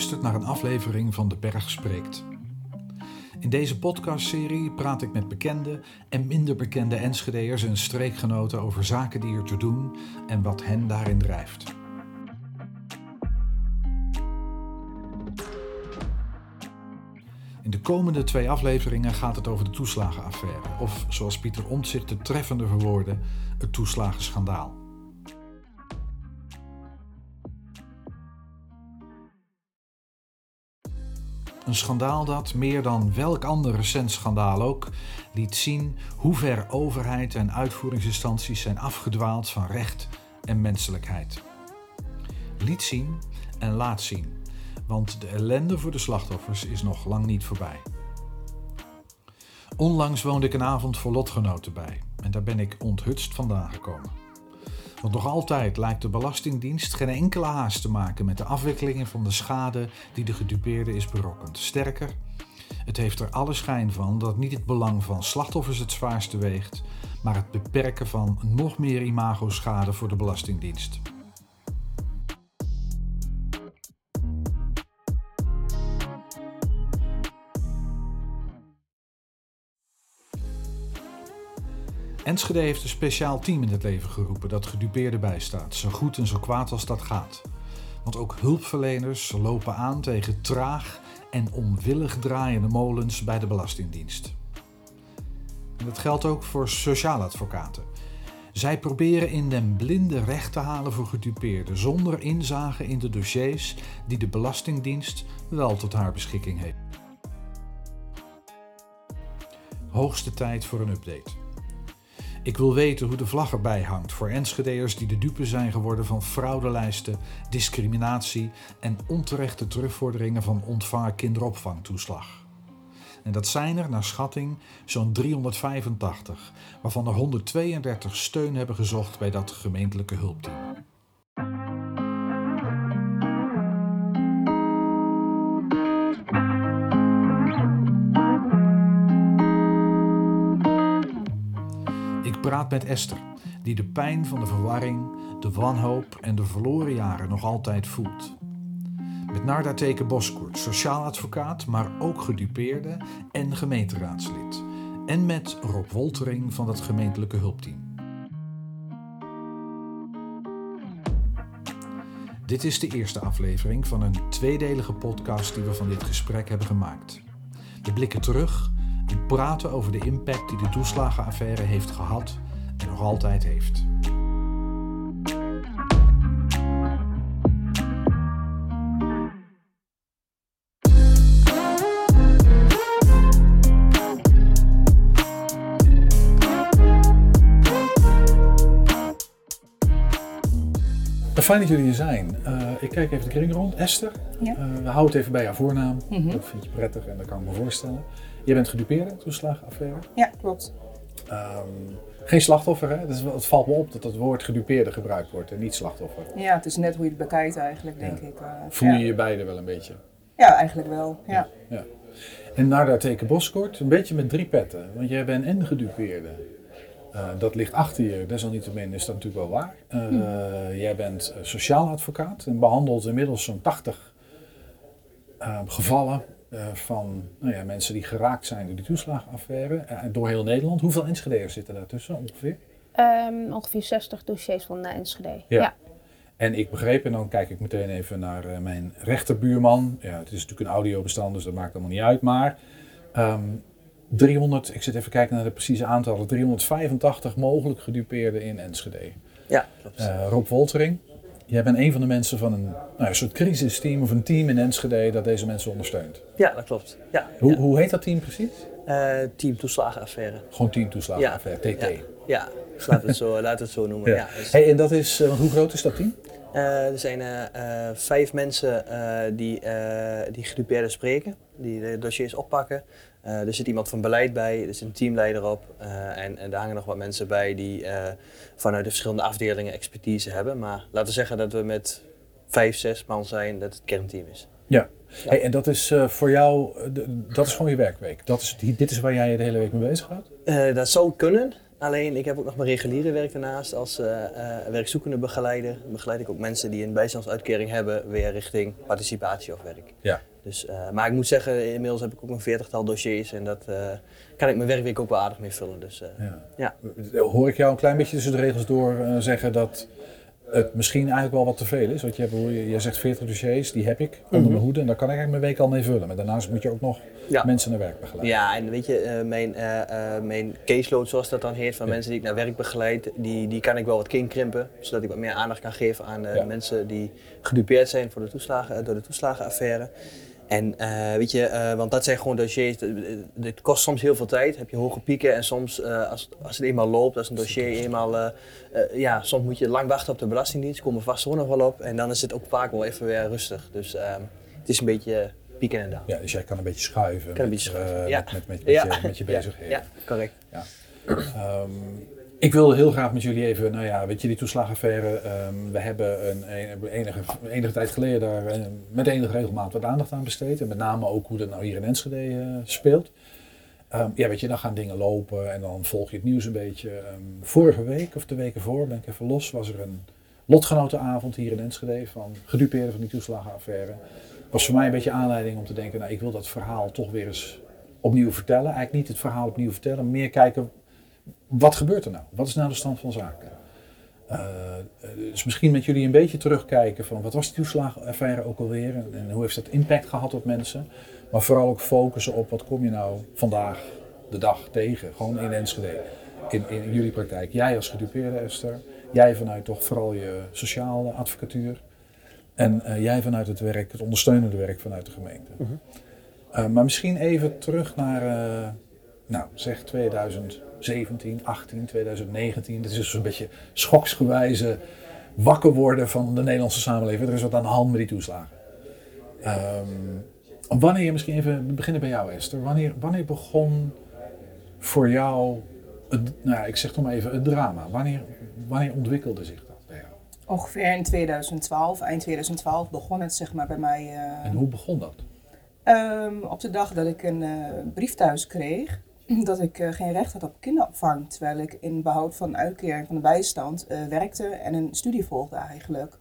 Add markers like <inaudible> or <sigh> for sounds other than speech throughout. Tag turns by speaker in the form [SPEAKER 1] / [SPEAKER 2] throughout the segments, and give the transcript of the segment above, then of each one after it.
[SPEAKER 1] luistert naar een aflevering van De Berg Spreekt. In deze podcastserie praat ik met bekende en minder bekende Enschedeërs en streekgenoten over zaken die er te doen en wat hen daarin drijft. In de komende twee afleveringen gaat het over de toeslagenaffaire, of zoals Pieter Omtzigt de treffende verwoordde, het toeslagenschandaal. Een schandaal dat, meer dan welk ander recent schandaal ook, liet zien hoe ver overheid en uitvoeringsinstanties zijn afgedwaald van recht en menselijkheid. Liet zien en laat zien, want de ellende voor de slachtoffers is nog lang niet voorbij. Onlangs woonde ik een avond voor lotgenoten bij en daar ben ik onthutst vandaan gekomen. Want nog altijd lijkt de Belastingdienst geen enkele haast te maken met de afwikkeling van de schade die de gedupeerde is berokkend. Sterker, het heeft er alle schijn van dat niet het belang van slachtoffers het zwaarste weegt, maar het beperken van nog meer imagoschade voor de Belastingdienst. Enschede heeft een speciaal team in het leven geroepen dat gedupeerden bijstaat, zo goed en zo kwaad als dat gaat. Want ook hulpverleners lopen aan tegen traag en onwillig draaiende molens bij de Belastingdienst. En dat geldt ook voor sociaaladvocaten. Zij proberen in den blinde recht te halen voor gedupeerden, zonder inzage in de dossiers die de Belastingdienst wel tot haar beschikking heeft. Hoogste tijd voor een update. Ik wil weten hoe de vlag erbij hangt voor Enschedeërs die de dupe zijn geworden van fraudelijsten, discriminatie en onterechte terugvorderingen van ontvangen kinderopvangtoeslag. En dat zijn er naar schatting zo'n 385, waarvan er 132 steun hebben gezocht bij dat gemeentelijke hulpteam. Praat met Esther, die de pijn van de verwarring, de wanhoop en de verloren jaren nog altijd voelt. Met Narda Teken Boskoert, sociaal advocaat, maar ook gedupeerde en gemeenteraadslid. En met Rob Woltering van het gemeentelijke hulpteam. Dit is de eerste aflevering van een tweedelige podcast die we van dit gesprek hebben gemaakt. We blikken terug en praten over de impact die de toeslagenaffaire heeft gehad en nog altijd heeft. Fijn dat jullie hier zijn. Uh, ik kijk even de kring rond. Esther,
[SPEAKER 2] Ja.
[SPEAKER 1] uh, we houden het even bij jouw voornaam.
[SPEAKER 2] Mhm.
[SPEAKER 1] Dat vind je prettig en dat kan ik me voorstellen. Je bent gedupeerde, toeslagenaffaire.
[SPEAKER 2] Ja, klopt.
[SPEAKER 1] Ehm, geen slachtoffer, hè? Dat is het valt me op dat het woord gedupeerde gebruikt wordt en niet slachtoffer.
[SPEAKER 2] Ja, het is net hoe je het bekijkt eigenlijk, denk
[SPEAKER 1] Ja.
[SPEAKER 2] ik. eh,
[SPEAKER 1] Voel je
[SPEAKER 2] ja.
[SPEAKER 1] je beide wel een beetje?
[SPEAKER 2] Ja, eigenlijk wel. Ja.
[SPEAKER 1] ja. En Narda Teken Boskort, een beetje met drie petten. Want jij bent en gedupeerde. Eh, dat ligt achter je, desalniettemin is dat natuurlijk wel waar. Eh,
[SPEAKER 2] Hm.
[SPEAKER 1] Jij bent sociaal advocaat en behandelt inmiddels zo'n 80 eh, gevallen van nou ja, mensen die geraakt zijn door die toeslagenaffaire. eh, door heel Nederland. Hoeveel Enschede'ers zitten daartussen ongeveer?
[SPEAKER 3] Ehm, ongeveer 60 dossiers van uh, Enschede.
[SPEAKER 1] Ja.
[SPEAKER 3] Ja.
[SPEAKER 1] En ik begreep, en dan kijk ik meteen even naar eh, mijn rechterbuurman. Ja, het is natuurlijk een audiobestand, dus dat maakt allemaal niet uit. Maar ehm, 300, ik zit even kijken naar de precieze aantallen. 385 mogelijk gedupeerden in Enschede.
[SPEAKER 4] Ja, klopt.
[SPEAKER 1] Eh, Rob Woltering, jij bent een van de mensen van een, nou, een soort crisisteam of een team in Enschede dat deze mensen ondersteunt.
[SPEAKER 4] ja, dat klopt. Ja,
[SPEAKER 1] Hoe,
[SPEAKER 4] ja.
[SPEAKER 1] hoe heet dat team precies?
[SPEAKER 4] Eh, team toeslagenaffaire.
[SPEAKER 1] Gewoon team toeslagenaffaire, TT.
[SPEAKER 4] Ja, ja. Dus laten we het zo, <laughs> we het zo noemen.
[SPEAKER 1] Ja.
[SPEAKER 4] Dus,
[SPEAKER 1] Hey, en dat is, eh, hoe groot is dat team?
[SPEAKER 4] eh, er zijn vijf mensen die, die gedupeerden spreken, die de dossiers oppakken. Eh, er zit iemand van beleid bij, er zit een teamleider op. eh, en, en daar hangen nog wat mensen bij die eh, vanuit de verschillende afdelingen expertise hebben. Maar laten we zeggen dat we met vijf, zes man zijn, dat het kernteam is.
[SPEAKER 1] Ja. Hey, en dat is voor jou, dat is gewoon je werkweek. Dat is, dit is waar jij je de hele week mee bezig houdt?
[SPEAKER 4] Eh, dat zou kunnen. Alleen ik heb ook nog mijn reguliere werk daarnaast als werkzoekende begeleider. Begeleid ik ook mensen die een bijstandsuitkering hebben weer richting participatie of werk.
[SPEAKER 1] Ja.
[SPEAKER 4] Dus, eh, maar ik moet zeggen, inmiddels heb ik ook een veertigtal dossiers en dat eh, kan ik mijn werkweek ook wel aardig mee vullen. Dus, eh,
[SPEAKER 1] Ja.
[SPEAKER 4] Ja.
[SPEAKER 1] Hoor ik jou een klein beetje tussen de regels door zeggen dat het misschien eigenlijk wel wat te veel is? Want je, hebt, je, zegt 40 dossiers, die heb ik onder mijn hoede en daar kan ik eigenlijk mijn week al mee vullen. Maar daarnaast moet je ook nog
[SPEAKER 4] Ja.
[SPEAKER 1] mensen naar werk begeleiden.
[SPEAKER 4] Ja, en weet je, mijn, mijn caseload, zoals dat dan heet, van
[SPEAKER 1] Ja.
[SPEAKER 4] mensen die ik naar werk begeleid, die, die kan ik wel wat inkrimpen, zodat ik wat meer aandacht kan geven aan mensen die gedupeerd zijn voor de toeslagen, door de toeslagenaffaire. En eh, weet je, eh, want dat zijn gewoon dossiers, eh, dit kost soms heel veel tijd, heb je hoge pieken en soms als, als het eenmaal loopt, als een dossier eenmaal, ja, soms moet je lang wachten op de belastingdienst, komen vast zo nog wel op en dan is het ook vaak wel even weer rustig. Dus ehm, het is een beetje pieken en dalen.
[SPEAKER 1] Ja, dus jij kan een beetje schuiven,
[SPEAKER 4] Kan een
[SPEAKER 1] met,
[SPEAKER 4] beetje schuiven, ja.
[SPEAKER 1] met, met, met, met
[SPEAKER 4] Ja.
[SPEAKER 1] je, met je <laughs>
[SPEAKER 4] Ja,
[SPEAKER 1] bezigheden.
[SPEAKER 4] Ja, correct.
[SPEAKER 1] Ehm, ik wil heel graag met jullie even, nou ja, weet je, die toeslagaffaire. ehm, we hebben een, enige, enige tijd geleden daar eh, met enige regelmaat wat aandacht aan besteed. En met name ook hoe dat nou hier in Enschede eh, speelt. Ehm, ja, weet je, dan gaan dingen lopen en dan volg je het nieuws een beetje. Ehm, vorige week of de weken voor, ben ik even los, was er een lotgenotenavond hier in Enschede van gedupeerden van die toeslagenaffaire. Was voor mij een beetje aanleiding om te denken, nou, ik wil dat verhaal toch weer eens opnieuw vertellen. Eigenlijk niet het verhaal opnieuw vertellen, meer kijken wat gebeurt er nou? Wat is nou de stand van zaken? Eh, eh, dus misschien met jullie een beetje terugkijken van wat was die toeslagenaffaire ook alweer en, en hoe heeft dat impact gehad op mensen. Maar vooral ook focussen op wat kom je nou vandaag de dag tegen, gewoon in Enschede, in, in jullie praktijk. Jij als gedupeerde Esther, jij vanuit toch vooral je sociale advocatuur en eh, jij vanuit het werk, het ondersteunende werk vanuit de gemeente. Eh, maar misschien even terug naar, nou zeg 2017, 18, 2019. Dit is dus een beetje schoksgewijze wakker worden van de Nederlandse samenleving. Er is wat aan de hand met die toeslagen. Ehm, wanneer, misschien even beginnen bij jou Esther. Wanneer, wanneer begon voor jou, het, nou ja, ik zeg toch maar even, het drama? Wanneer, wanneer ontwikkelde zich dat bij jou?
[SPEAKER 2] Ongeveer in 2012, eind 2012 begon het zeg maar bij mij. eh,
[SPEAKER 1] En hoe begon dat?
[SPEAKER 2] ehm, op de dag dat ik een eh, brief thuis kreeg <clears throat> dat ik eh, geen recht had op kinderopvang, terwijl ik in behoud van uitkering van de bijstand eh, werkte en een studie volgde eigenlijk.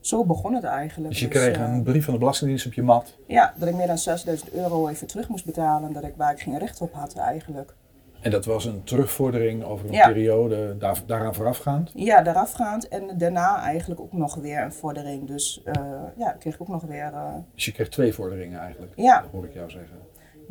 [SPEAKER 2] Zo begon het eigenlijk.
[SPEAKER 1] Dus je kreeg
[SPEAKER 2] eh,
[SPEAKER 1] een brief van de Belastingdienst op je mat.
[SPEAKER 2] Ja, dat ik meer dan 6000 euro even terug moest betalen, dat ik, waar ik geen recht op had eigenlijk.
[SPEAKER 1] En dat was een terugvordering over een
[SPEAKER 2] Ja.
[SPEAKER 1] periode daar, daaraan voorafgaand.
[SPEAKER 2] Ja, daarafgaand en daarna eigenlijk ook nog weer een vordering. Dus eh, ja, kreeg ik ook nog weer... eh,
[SPEAKER 1] Dus je kreeg twee vorderingen eigenlijk,
[SPEAKER 2] ja,
[SPEAKER 1] hoor ik jou zeggen.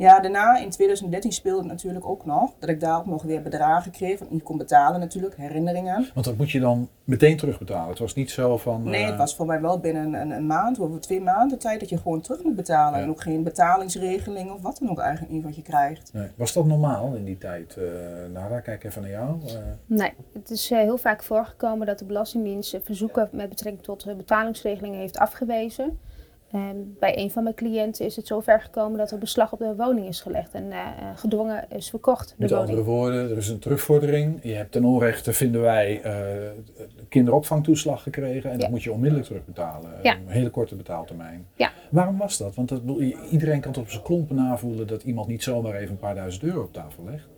[SPEAKER 2] Ja, daarna in 2013 speelde het natuurlijk ook nog. Dat ik daar ook nog weer bedragen kreeg. Want niet kon betalen natuurlijk, herinneringen.
[SPEAKER 1] Want dat moet je dan meteen terugbetalen. Het was niet zo van...
[SPEAKER 2] Nee,
[SPEAKER 1] eh,
[SPEAKER 2] het was voor mij wel binnen een, een maand of twee maanden tijd dat je gewoon terug moet betalen.
[SPEAKER 1] Ja.
[SPEAKER 2] En ook geen betalingsregeling of wat dan ook eigenlijk niet wat je krijgt.
[SPEAKER 1] nee. Was dat normaal in die tijd? eh Nara, kijk even naar jou. Eh,
[SPEAKER 3] Nee, het is eh, heel vaak voorgekomen dat de Belastingdienst eh, verzoeken met betrekking tot eh, betalingsregelingen heeft afgewezen. En bij een van mijn cliënten is het zover gekomen dat er beslag op de woning is gelegd en eh, eh, gedwongen is verkocht, de
[SPEAKER 1] met
[SPEAKER 3] woning.
[SPEAKER 1] andere woorden, er is een terugvordering. Je hebt ten onrechte, vinden wij, eh, kinderopvangtoeslag gekregen. En dat moet je onmiddellijk terugbetalen.
[SPEAKER 3] Ja.
[SPEAKER 1] Een hele korte betaaltermijn.
[SPEAKER 3] Ja.
[SPEAKER 1] Waarom was dat? Want dat, iedereen kan het op zijn klompen navoelen dat iemand niet zomaar even een paar duizend euro op tafel legt.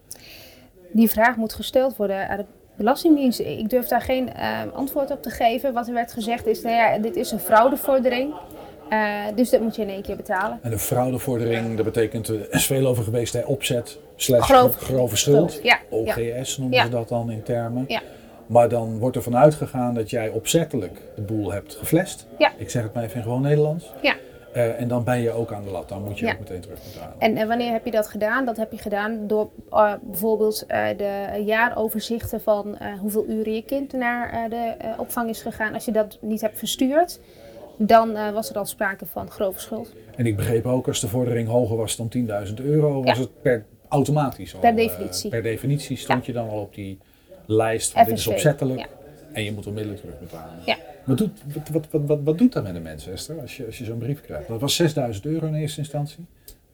[SPEAKER 3] Die vraag moet gesteld worden aan de Belastingdienst. Ik durf daar geen eh, antwoord op te geven. Wat er werd gezegd is, nou ja, dit is een fraudevordering. Eh, dus dat moet je in één keer betalen.
[SPEAKER 1] En een fraudevordering, dat betekent, er is veel over geweest, hè, opzet, slash
[SPEAKER 3] Grove-
[SPEAKER 1] grove schuld.
[SPEAKER 3] Ja.
[SPEAKER 1] OGS noemen
[SPEAKER 3] Ja.
[SPEAKER 1] ze dat dan in termen.
[SPEAKER 3] Ja.
[SPEAKER 1] Maar dan wordt er vanuit gegaan dat jij opzettelijk de boel hebt geflasht.
[SPEAKER 3] Ja.
[SPEAKER 1] Ik zeg het maar even in gewoon Nederlands.
[SPEAKER 3] Ja.
[SPEAKER 1] Eh, en dan ben je ook aan de lat. Dan moet je
[SPEAKER 3] Ja.
[SPEAKER 1] ook meteen terugbetalen.
[SPEAKER 3] En, en wanneer heb je dat gedaan? Dat heb je gedaan door eh, bijvoorbeeld eh, de jaaroverzichten van eh, hoeveel uren je kind naar eh, de eh, opvang is gegaan. Als je dat niet hebt verstuurd, dan eh, was er al sprake van grove schuld.
[SPEAKER 1] En ik begreep ook, als de vordering hoger was dan 10.000 euro, was
[SPEAKER 3] Ja.
[SPEAKER 1] het per automatisch al.
[SPEAKER 3] Per
[SPEAKER 1] eh,
[SPEAKER 3] definitie.
[SPEAKER 1] per definitie stond je dan al op die lijst van dit is opzettelijk.
[SPEAKER 3] ja.
[SPEAKER 1] En je moet onmiddellijk terugbetalen.
[SPEAKER 3] Ja.
[SPEAKER 1] Wat, doet, wat, wat, wat, wat, wat doet dat met de mensen, Esther, als je, als je zo'n brief krijgt? Dat was 6000 euro in eerste instantie.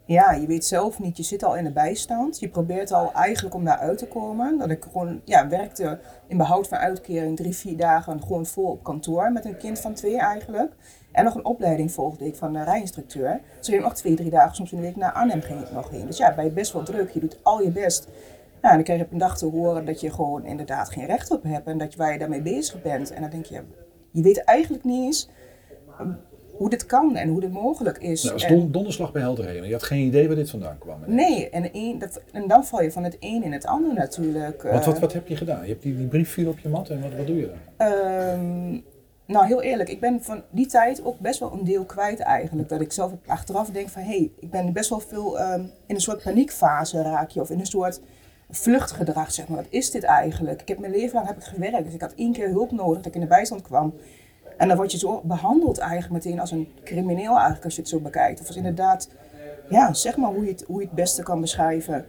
[SPEAKER 2] Ja, je weet zelf niet. Je zit al in de bijstand. Je probeert al eigenlijk om daar uit te komen. Dat ik gewoon ja, werkte in behoud van uitkering drie, vier dagen gewoon vol op kantoor. Met een kind van twee eigenlijk. En nog een opleiding volgde ik van een rijinstructeur. Dus ik nog twee, drie dagen soms in de week naar Arnhem ging ik nog heen. Dus ja, ben je best wel druk. Je doet al je best. Nou, en dan krijg je op een dag te horen dat je gewoon inderdaad geen recht op hebt en dat je, waar je daarmee bezig bent. En dan denk je, je weet eigenlijk niet eens hoe dit kan en hoe dit mogelijk is.
[SPEAKER 1] Nou, dat is
[SPEAKER 2] En-
[SPEAKER 1] don- donderslag bij helder heen. Je had geen idee waar dit vandaan kwam.
[SPEAKER 2] Nee, en, dat, en dan val je van het een in het ander natuurlijk.
[SPEAKER 1] Wat, wat,
[SPEAKER 2] eh.
[SPEAKER 1] wat heb je gedaan? Je hebt die, die brief viel op je mat en wat, wat doe je dan?
[SPEAKER 2] Ehm, nou, heel eerlijk, ik ben van die tijd ook best wel een deel kwijt eigenlijk. Dat ik zelf achteraf denk van, hé, hey, ik ben best wel veel ehm, in een soort paniekfase raak je. Of in een soort vluchtgedrag, zeg maar. Wat is dit eigenlijk? Ik heb mijn leven lang heb ik gewerkt, dus ik had één keer hulp nodig dat ik in de bijstand kwam. En dan word je zo behandeld eigenlijk meteen als een crimineel eigenlijk, als je het zo bekijkt. Of als inderdaad, ja, zeg maar hoe je het, hoe je het beste kan beschrijven.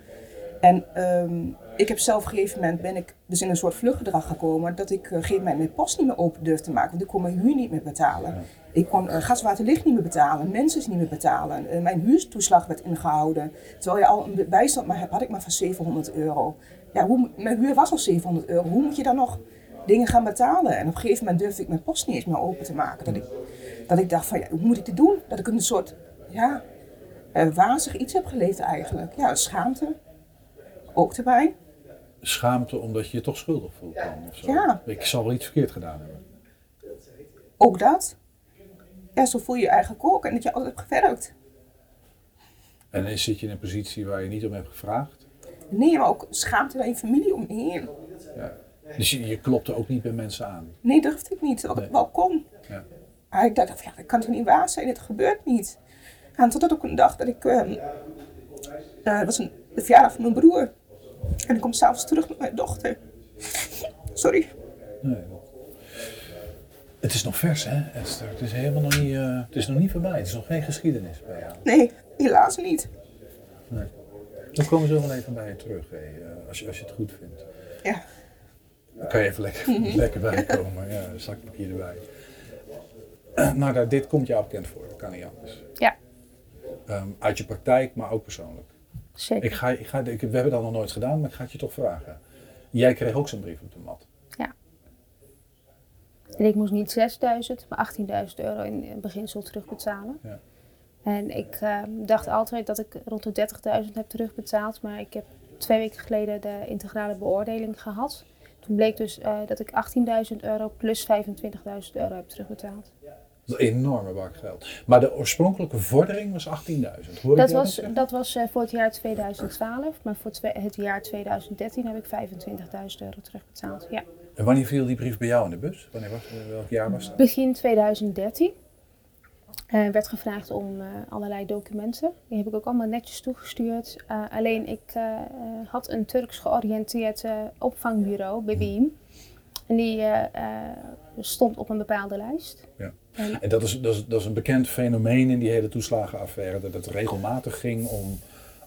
[SPEAKER 2] En ehm, ik heb zelf op een gegeven moment ben ik dus in een soort vluchtgedrag gekomen dat ik eh, op een gegeven moment mijn post niet meer open durfde te maken, want ik kon mijn huur niet meer betalen. Ik kon eh, gas, water, licht niet meer betalen, mensen niet meer betalen. Eh, mijn huurtoeslag werd ingehouden. Terwijl je al een bijstand maar hebt, had ik maar van 700 euro. Ja, hoe, mijn huur was al 700 euro. Hoe moet je dan nog dingen gaan betalen? En op een gegeven moment durfde ik mijn post niet eens meer open te maken. Dat ik, dat ik dacht van, ja, hoe moet ik dit doen? Dat ik een soort, ja, eh, wazig iets heb geleefd eigenlijk. Ja, schaamte. Ook erbij.
[SPEAKER 1] Schaamte omdat je je toch schuldig voelt dan of zo.
[SPEAKER 2] Ja.
[SPEAKER 1] Ik zal wel iets verkeerd gedaan hebben.
[SPEAKER 2] Ook dat. Ja, zo voel je je eigenlijk ook. En dat je altijd hebt gewerkt.
[SPEAKER 1] En dan zit je in een positie waar je niet om hebt gevraagd.
[SPEAKER 2] Nee, maar ook schaamte naar je familie om je heen.
[SPEAKER 1] Ja. Dus je, je klopte ook niet bij mensen aan.
[SPEAKER 2] Nee, durfde ik niet. Terwijl ik
[SPEAKER 1] Nee.
[SPEAKER 2] wel kon.
[SPEAKER 1] Ja.
[SPEAKER 2] Maar ik dacht, ja, dat kan toch niet waar zijn? Dit gebeurt niet. En totdat ook een dag dat ik... het was een, de verjaardag van mijn broer. En ik kom s'avonds terug met mijn dochter. Sorry.
[SPEAKER 1] Nee. Het is nog vers, hè, Esther? Het is helemaal nog niet, eh, het is nog niet voorbij. Het is nog geen geschiedenis bij jou.
[SPEAKER 2] Nee, helaas niet.
[SPEAKER 1] Nee. Dan komen ze wel even bij je terug, hè, eh, als, je, als je het goed vindt.
[SPEAKER 2] Ja.
[SPEAKER 1] Dan kan je even lekker, <laughs> lekker bij komen. Ja, een zakpapier erbij. Eh, Maar daar, dit komt jou bekend voor, dat kan niet anders.
[SPEAKER 3] Ja,
[SPEAKER 1] Ehm, uit je praktijk, maar ook persoonlijk.
[SPEAKER 3] zeker.
[SPEAKER 1] Ik ga, ik ga, ik, we hebben dat nog nooit gedaan, maar ik ga het je toch vragen. Jij kreeg ook zo'n brief op de mat.
[SPEAKER 3] En ik moest niet 6000, maar 18.000 euro in in beginsel terugbetalen.
[SPEAKER 1] Ja.
[SPEAKER 3] En ik eh, dacht altijd dat ik rond de 30.000 heb terugbetaald, maar ik heb twee weken geleden de integrale beoordeling gehad. Toen bleek dus eh, dat ik 18.000 euro plus 25.000 euro heb terugbetaald.
[SPEAKER 1] Dat is een enorme bak geld. Maar de oorspronkelijke vordering was 18.000. Hoor ik
[SPEAKER 3] Dat was, dat was eh, voor het jaar 2012, maar voor het jaar 2013 heb ik 25.000 euro terugbetaald. Ja.
[SPEAKER 1] En wanneer viel die brief bij jou in de bus? Wanneer was, welk jaar was dat?
[SPEAKER 3] Begin 2013 eh, werd gevraagd om eh, allerlei documenten. Die heb ik ook allemaal netjes toegestuurd. Eh, alleen ik had een Turks georiënteerd opvangbureau, BBIM. En die eh, eh, stond op een bepaalde lijst.
[SPEAKER 1] Ja.
[SPEAKER 3] En
[SPEAKER 1] En dat is, dat, is, dat is een bekend fenomeen in die hele toeslagenaffaire. Dat het regelmatig ging om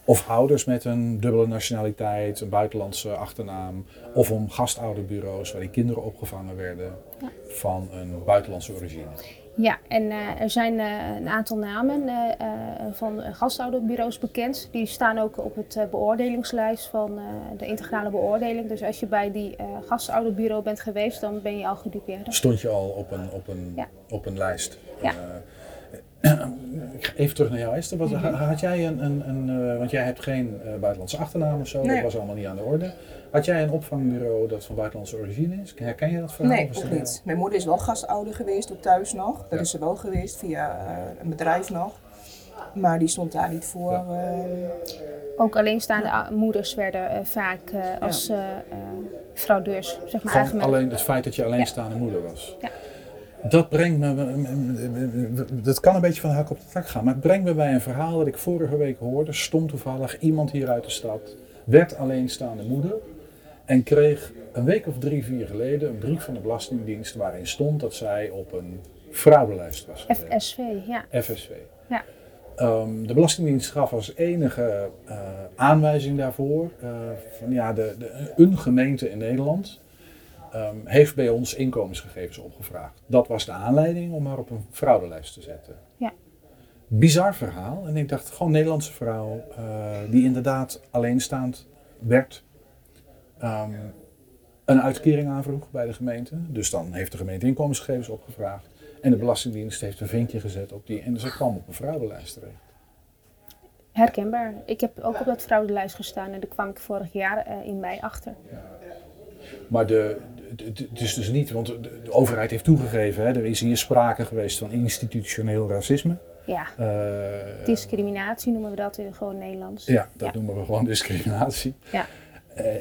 [SPEAKER 1] of ouders met een dubbele nationaliteit, een buitenlandse achternaam. Of om gastouderbureaus waar die kinderen opgevangen werden
[SPEAKER 3] Ja.
[SPEAKER 1] van een buitenlandse origine.
[SPEAKER 3] Ja, en eh, er zijn eh, een aantal namen eh, van gastouderbureaus bekend. Die staan ook op het beoordelingslijst van de integrale beoordeling. Dus als je bij die gastouderbureau bent geweest, dan ben je al gedupeerd.
[SPEAKER 1] Stond je al op een, op een,
[SPEAKER 3] Ja.
[SPEAKER 1] op een lijst?
[SPEAKER 3] Ja.
[SPEAKER 1] Eh, even terug naar jou, Esther. Wat,
[SPEAKER 2] Mhm.
[SPEAKER 1] ha- Had jij een, een, een eh, want jij hebt geen eh, buitenlandse achternaam of zo, dat was allemaal niet aan de orde. Had jij een opvangbureau dat van buitenlandse origine is? Herken je dat verhaal?
[SPEAKER 2] Nee, ook niet. Mijn moeder is wel gastouder geweest, ook thuis nog. Dat
[SPEAKER 1] Ja.
[SPEAKER 2] is ze wel geweest via eh, een bedrijf nog. Maar die stond daar niet voor.
[SPEAKER 1] Ja.
[SPEAKER 2] eh,
[SPEAKER 3] Ook alleenstaande moeders werden eh, vaak eh, als fraudeurs, zeg maar. Met-
[SPEAKER 1] alleen het feit dat je alleenstaande moeder was.
[SPEAKER 3] Ja.
[SPEAKER 1] Dat brengt me, dat kan een beetje van de hak op de tak gaan, maar het brengt me bij een verhaal dat ik vorige week hoorde. Stond toevallig iemand hier uit de stad, werd alleenstaande moeder en kreeg een week of drie, vier geleden een brief van de Belastingdienst waarin stond dat zij op een fraudelijst was.
[SPEAKER 3] FSV, ja.
[SPEAKER 1] FSV.
[SPEAKER 3] Ja.
[SPEAKER 1] Ehm, de Belastingdienst gaf als enige eh, aanwijzing daarvoor eh, van ja, de, de, een gemeente in Nederland ehm, heeft bij ons inkomensgegevens opgevraagd. Dat was de aanleiding om haar op een fraudelijst te zetten.
[SPEAKER 3] Ja.
[SPEAKER 1] Bizar verhaal. En ik dacht, gewoon Nederlandse vrouw eh, die inderdaad alleenstaand werd. ehm, een uitkering aanvroeg bij de gemeente. Dus dan heeft de gemeente inkomensgegevens opgevraagd. En de Belastingdienst heeft een vinkje gezet op die. En ze kwam op een fraudelijst terecht.
[SPEAKER 3] Herkenbaar. Ik heb ook op dat fraudelijst gestaan en daar kwam ik vorig jaar eh, in mei achter.
[SPEAKER 1] Maar de, het is dus niet, want de, overheid heeft toegegeven, hè, er is hier sprake geweest van institutioneel racisme.
[SPEAKER 3] Ja,
[SPEAKER 1] Eh,
[SPEAKER 3] discriminatie noemen we dat in gewoon Nederlands.
[SPEAKER 1] Ja, dat
[SPEAKER 3] Ja.
[SPEAKER 1] noemen we gewoon <laughs> discriminatie.
[SPEAKER 3] Ja.
[SPEAKER 1] Eh,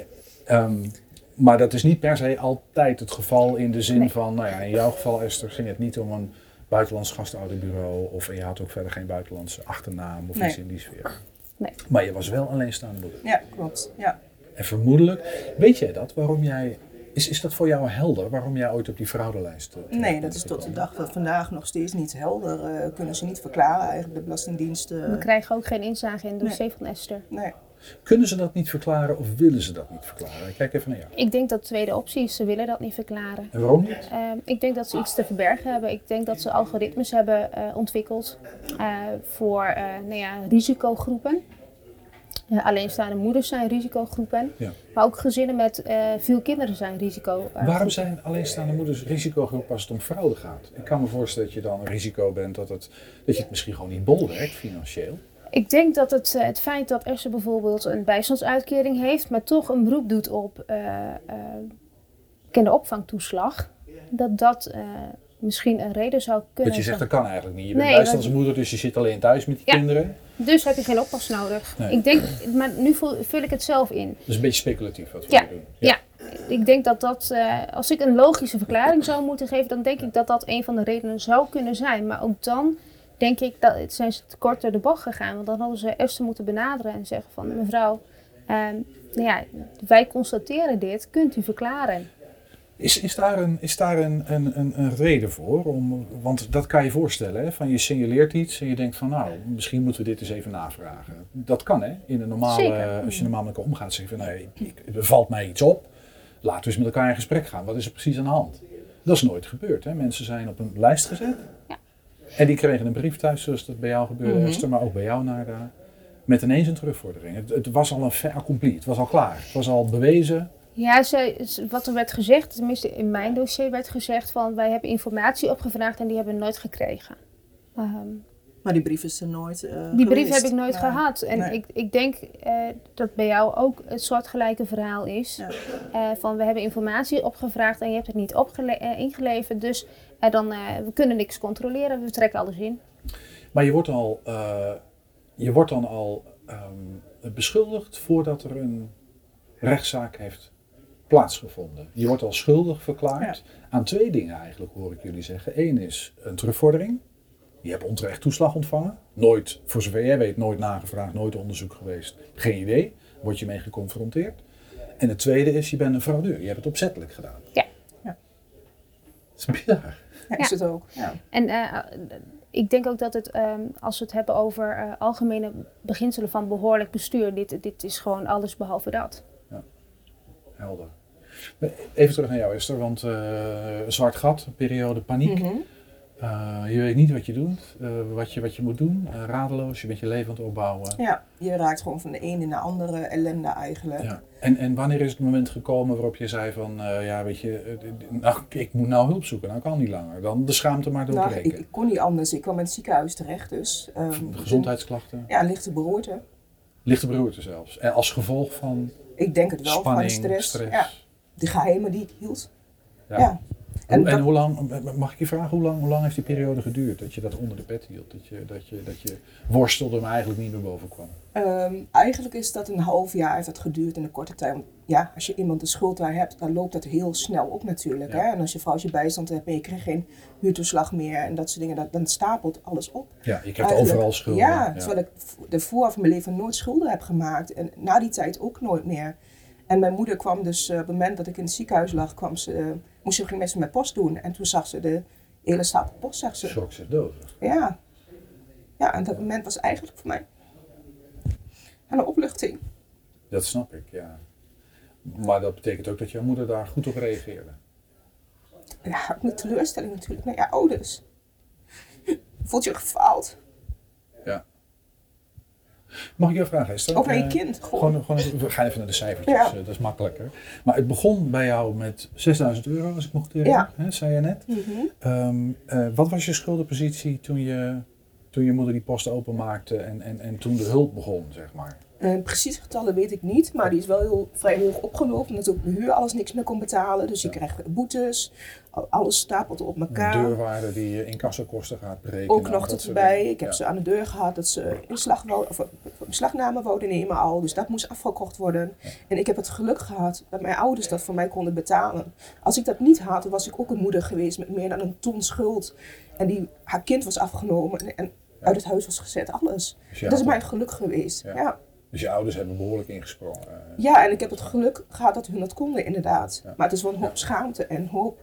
[SPEAKER 1] ehm, maar dat is niet per se altijd het geval in de zin
[SPEAKER 3] Nee.
[SPEAKER 1] van, nou ja, in jouw geval Esther ging het niet om een buitenlands gastouderbureau of en je had ook verder geen buitenlandse achternaam of
[SPEAKER 2] Nee.
[SPEAKER 1] iets in die sfeer.
[SPEAKER 3] Nee.
[SPEAKER 1] Maar je was wel alleenstaande moeder.
[SPEAKER 2] Ja, klopt. Ja.
[SPEAKER 1] En vermoedelijk, weet jij dat, waarom jij, is, is dat voor jou helder, waarom jij ooit op die fraudelijst eh,
[SPEAKER 2] Nee, dat is tot de dag van vandaag nog steeds niet helder. eh, kunnen ze niet verklaren eigenlijk, de Belastingdienst. eh,
[SPEAKER 3] We krijgen ook geen inzage in het dossier
[SPEAKER 2] Nee.
[SPEAKER 3] van Esther.
[SPEAKER 2] nee.
[SPEAKER 1] Kunnen ze dat niet verklaren of willen ze dat niet verklaren? Ik Kijk even naar jou.
[SPEAKER 3] Ik denk dat de tweede optie is, ze willen dat niet verklaren.
[SPEAKER 1] En waarom niet?
[SPEAKER 3] Ehm, ik denk dat ze iets te verbergen hebben. Ik denk dat ze algoritmes hebben eh, ontwikkeld eh, voor eh, nou ja, risicogroepen. Alleenstaande moeders zijn risicogroepen,
[SPEAKER 1] Ja.
[SPEAKER 3] maar ook gezinnen met eh, veel kinderen zijn risico. eh,
[SPEAKER 1] Waarom zijn alleenstaande moeders risicogroep als het om fraude gaat? Ik kan me voorstellen dat je dan een risico bent dat, het, dat je het misschien gewoon niet bolwerkt financieel.
[SPEAKER 3] Ik denk dat het, eh, het feit dat Esther bijvoorbeeld een bijstandsuitkering heeft, maar toch een beroep doet op kinderopvangtoeslag, dat dat misschien een reden zou kunnen
[SPEAKER 1] Dat je zegt dat kan eigenlijk niet. Je bent
[SPEAKER 3] Nee,
[SPEAKER 1] bijstandsmoeder, dus je zit alleen thuis met
[SPEAKER 3] Ja.
[SPEAKER 1] kinderen.
[SPEAKER 3] Dus heb je geen oppas nodig.
[SPEAKER 1] Nee.
[SPEAKER 3] Ik denk, maar nu vul, vul ik het zelf in.
[SPEAKER 1] Dat is een beetje speculatief wat we
[SPEAKER 3] Ja,
[SPEAKER 1] doen.
[SPEAKER 3] Ja, ik denk dat dat, eh, als ik een logische verklaring zou moeten geven, dan denk ik dat dat een van de redenen zou kunnen zijn. Maar ook dan denk ik dat zijn ze te kort door de bocht gegaan. Want dan hadden ze Esther moeten benaderen en zeggen van mevrouw, ehm, nou ja, wij constateren dit, kunt u verklaren?
[SPEAKER 1] Is, is daar, een, is daar een, een, een, reden voor? Om, want dat kan je voorstellen. Hè? Van je signaleert iets en je denkt van nou, misschien moeten we dit eens even navragen. Dat kan hè. In een normale,
[SPEAKER 3] Zeker.
[SPEAKER 1] als je normaal met elkaar omgaat, zeg je van nee, ik, er valt mij iets op. Laten we eens met elkaar in gesprek gaan. Wat is er precies aan de hand? Dat is nooit gebeurd. Hè? Mensen zijn op een lijst gezet.
[SPEAKER 3] Ja.
[SPEAKER 1] En die kregen een brief thuis, zoals dat bij jou gebeurde,
[SPEAKER 2] Mhm.
[SPEAKER 1] Esther, maar ook bij jou naar daar. Met ineens een terugvordering. Het, het was al een fait accompli. Het was al klaar. Het was al bewezen.
[SPEAKER 3] Ja, ze, wat er werd gezegd, tenminste in mijn dossier werd gezegd van wij hebben informatie opgevraagd en die hebben we nooit gekregen. Ehm,
[SPEAKER 2] Maar die brief is er nooit. eh,
[SPEAKER 3] Die brief heb ik nooit gehad. En
[SPEAKER 2] Nee.
[SPEAKER 3] ik, ik denk eh, dat bij jou ook het soortgelijke verhaal is.
[SPEAKER 2] Ja.
[SPEAKER 3] Eh, van we hebben informatie opgevraagd en je hebt het niet ingeleverd. Dus dan, eh, we kunnen niks controleren, we trekken alles in.
[SPEAKER 1] Maar je wordt, al, eh, je wordt dan al ehm, beschuldigd voordat er een rechtszaak heeft plaatsgevonden. Je wordt al schuldig verklaard aan twee dingen eigenlijk, hoor ik jullie zeggen. Eén is een terugvordering. Je hebt onterecht toeslag ontvangen. Nooit, voor zover jij weet, nooit nagevraagd, nooit onderzoek geweest. Geen idee. Word je mee geconfronteerd. En het tweede is, je bent een fraudeur. Je hebt het opzettelijk gedaan.
[SPEAKER 3] Ja.
[SPEAKER 2] Ja.
[SPEAKER 1] Dat is bizar.
[SPEAKER 2] Ja, is het ook. Ja.
[SPEAKER 3] En eh, ik denk ook dat het, ehm, als we het hebben over eh, algemene beginselen van behoorlijk bestuur, dit, dit is gewoon alles behalve dat.
[SPEAKER 1] Helder. Even terug naar jou Esther, want eh, zwart gat, periode paniek.
[SPEAKER 2] Mhm.
[SPEAKER 1] Eh, je weet niet wat je doet, eh, wat, je, wat je moet doen. Radeloos, je bent je leven aan het opbouwen.
[SPEAKER 2] ja, je raakt gewoon van de ene naar de andere ellende eigenlijk.
[SPEAKER 1] Ja. En, en wanneer is het moment gekomen waarop je zei van, ja weet je, nou, ik moet nou hulp zoeken, nou kan niet langer. Dan de schaamte maar
[SPEAKER 2] Nou, ik,
[SPEAKER 1] doorbreken.
[SPEAKER 2] ik kon niet anders. Ik kwam in het ziekenhuis terecht dus. ehm,
[SPEAKER 1] Gezondheidsklachten,
[SPEAKER 2] Ja, lichte beroerte.
[SPEAKER 1] lichte beroerte zelfs. En als gevolg van
[SPEAKER 2] Ik denk het wel,
[SPEAKER 1] spanning,
[SPEAKER 2] van stress.
[SPEAKER 1] stress.
[SPEAKER 2] Ja, de geheimen die ik hield.
[SPEAKER 1] Ja.
[SPEAKER 2] Ja.
[SPEAKER 1] En,
[SPEAKER 2] En dat-
[SPEAKER 1] hoe lang, mag ik je vragen, hoe lang, hoe lang heeft die periode geduurd dat je dat onder de pet hield? Dat je, dat je, dat je worstelde, maar eigenlijk niet meer boven kwam?
[SPEAKER 2] Ehm, eigenlijk is dat een half jaar heeft dat geduurd in een korte tijd. Ja, als je iemand de schuld daar hebt, dan loopt dat heel snel op natuurlijk.
[SPEAKER 1] Ja.
[SPEAKER 2] Hè? En als je vrouw als je bijstand hebt en je krijgt geen huurtoeslag meer en dat soort dingen, dan, dan stapelt alles op.
[SPEAKER 1] Ja, je krijgt
[SPEAKER 2] Eigenlijk.
[SPEAKER 1] overal schulden.
[SPEAKER 2] Ja, terwijl ik de voor van mijn leven nooit schulden heb gemaakt. En na die tijd ook nooit meer. En mijn moeder kwam dus, eh, op het moment dat ik in het ziekenhuis lag, kwam ze, eh, moest ze ging met post doen. En toen zag ze de hele stapel post, zag ze.
[SPEAKER 1] Schrok dood.
[SPEAKER 2] Ja. Ja, en dat moment was eigenlijk voor mij een opluchting.
[SPEAKER 1] Dat snap ik, ja. Maar dat betekent ook dat jouw moeder daar goed op reageerde.
[SPEAKER 2] Ja, ook een teleurstelling natuurlijk naar je ouders. Voelt je gefaald?
[SPEAKER 1] Mag ik jou vragen, Esther?
[SPEAKER 2] Of naar je
[SPEAKER 1] Eh,
[SPEAKER 2] kind, gewoon.
[SPEAKER 1] Gewoon, we gaan even naar de cijfertjes,
[SPEAKER 2] Ja.
[SPEAKER 1] eh, dat is makkelijker. Maar het begon bij jou met 6000 euro, als ik herinner,
[SPEAKER 2] Ja.
[SPEAKER 1] hè, zei je net.
[SPEAKER 2] Mhm.
[SPEAKER 1] Ehm, eh, wat was je schuldenpositie toen je toen je moeder die post openmaakte en, en, en toen de hulp begon, zeg maar?
[SPEAKER 2] Uh, precieze getallen weet ik niet, maar die is wel heel vrij hoog opgelopen. Omdat ook de huur alles niks meer kon betalen. Dus je
[SPEAKER 1] Ja.
[SPEAKER 2] krijgt boetes, al- alles stapelt op elkaar.
[SPEAKER 1] deurwaarde die je incassokosten gaat berekenen.
[SPEAKER 2] Ook nog tot erbij. Ik heb
[SPEAKER 1] Ja.
[SPEAKER 2] ze aan de deur gehad dat ze inslag wou, of, eh, beslagname wouden nemen al. Dus dat moest afgekocht worden. En ik heb het geluk gehad dat mijn ouders dat voor mij konden betalen. Als ik dat niet had, was ik ook een moeder geweest met meer dan een ton schuld. En die, haar kind was afgenomen en, uit het huis was gezet, alles.
[SPEAKER 1] Dus
[SPEAKER 2] dat is mijn geluk geweest.
[SPEAKER 1] Ja. Dus je ouders hebben behoorlijk ingesprongen.
[SPEAKER 2] Ja, en ik heb het geluk gehad dat hun dat konden, inderdaad.
[SPEAKER 1] Ja.
[SPEAKER 2] Maar het is wel een hoop schaamte en hoop.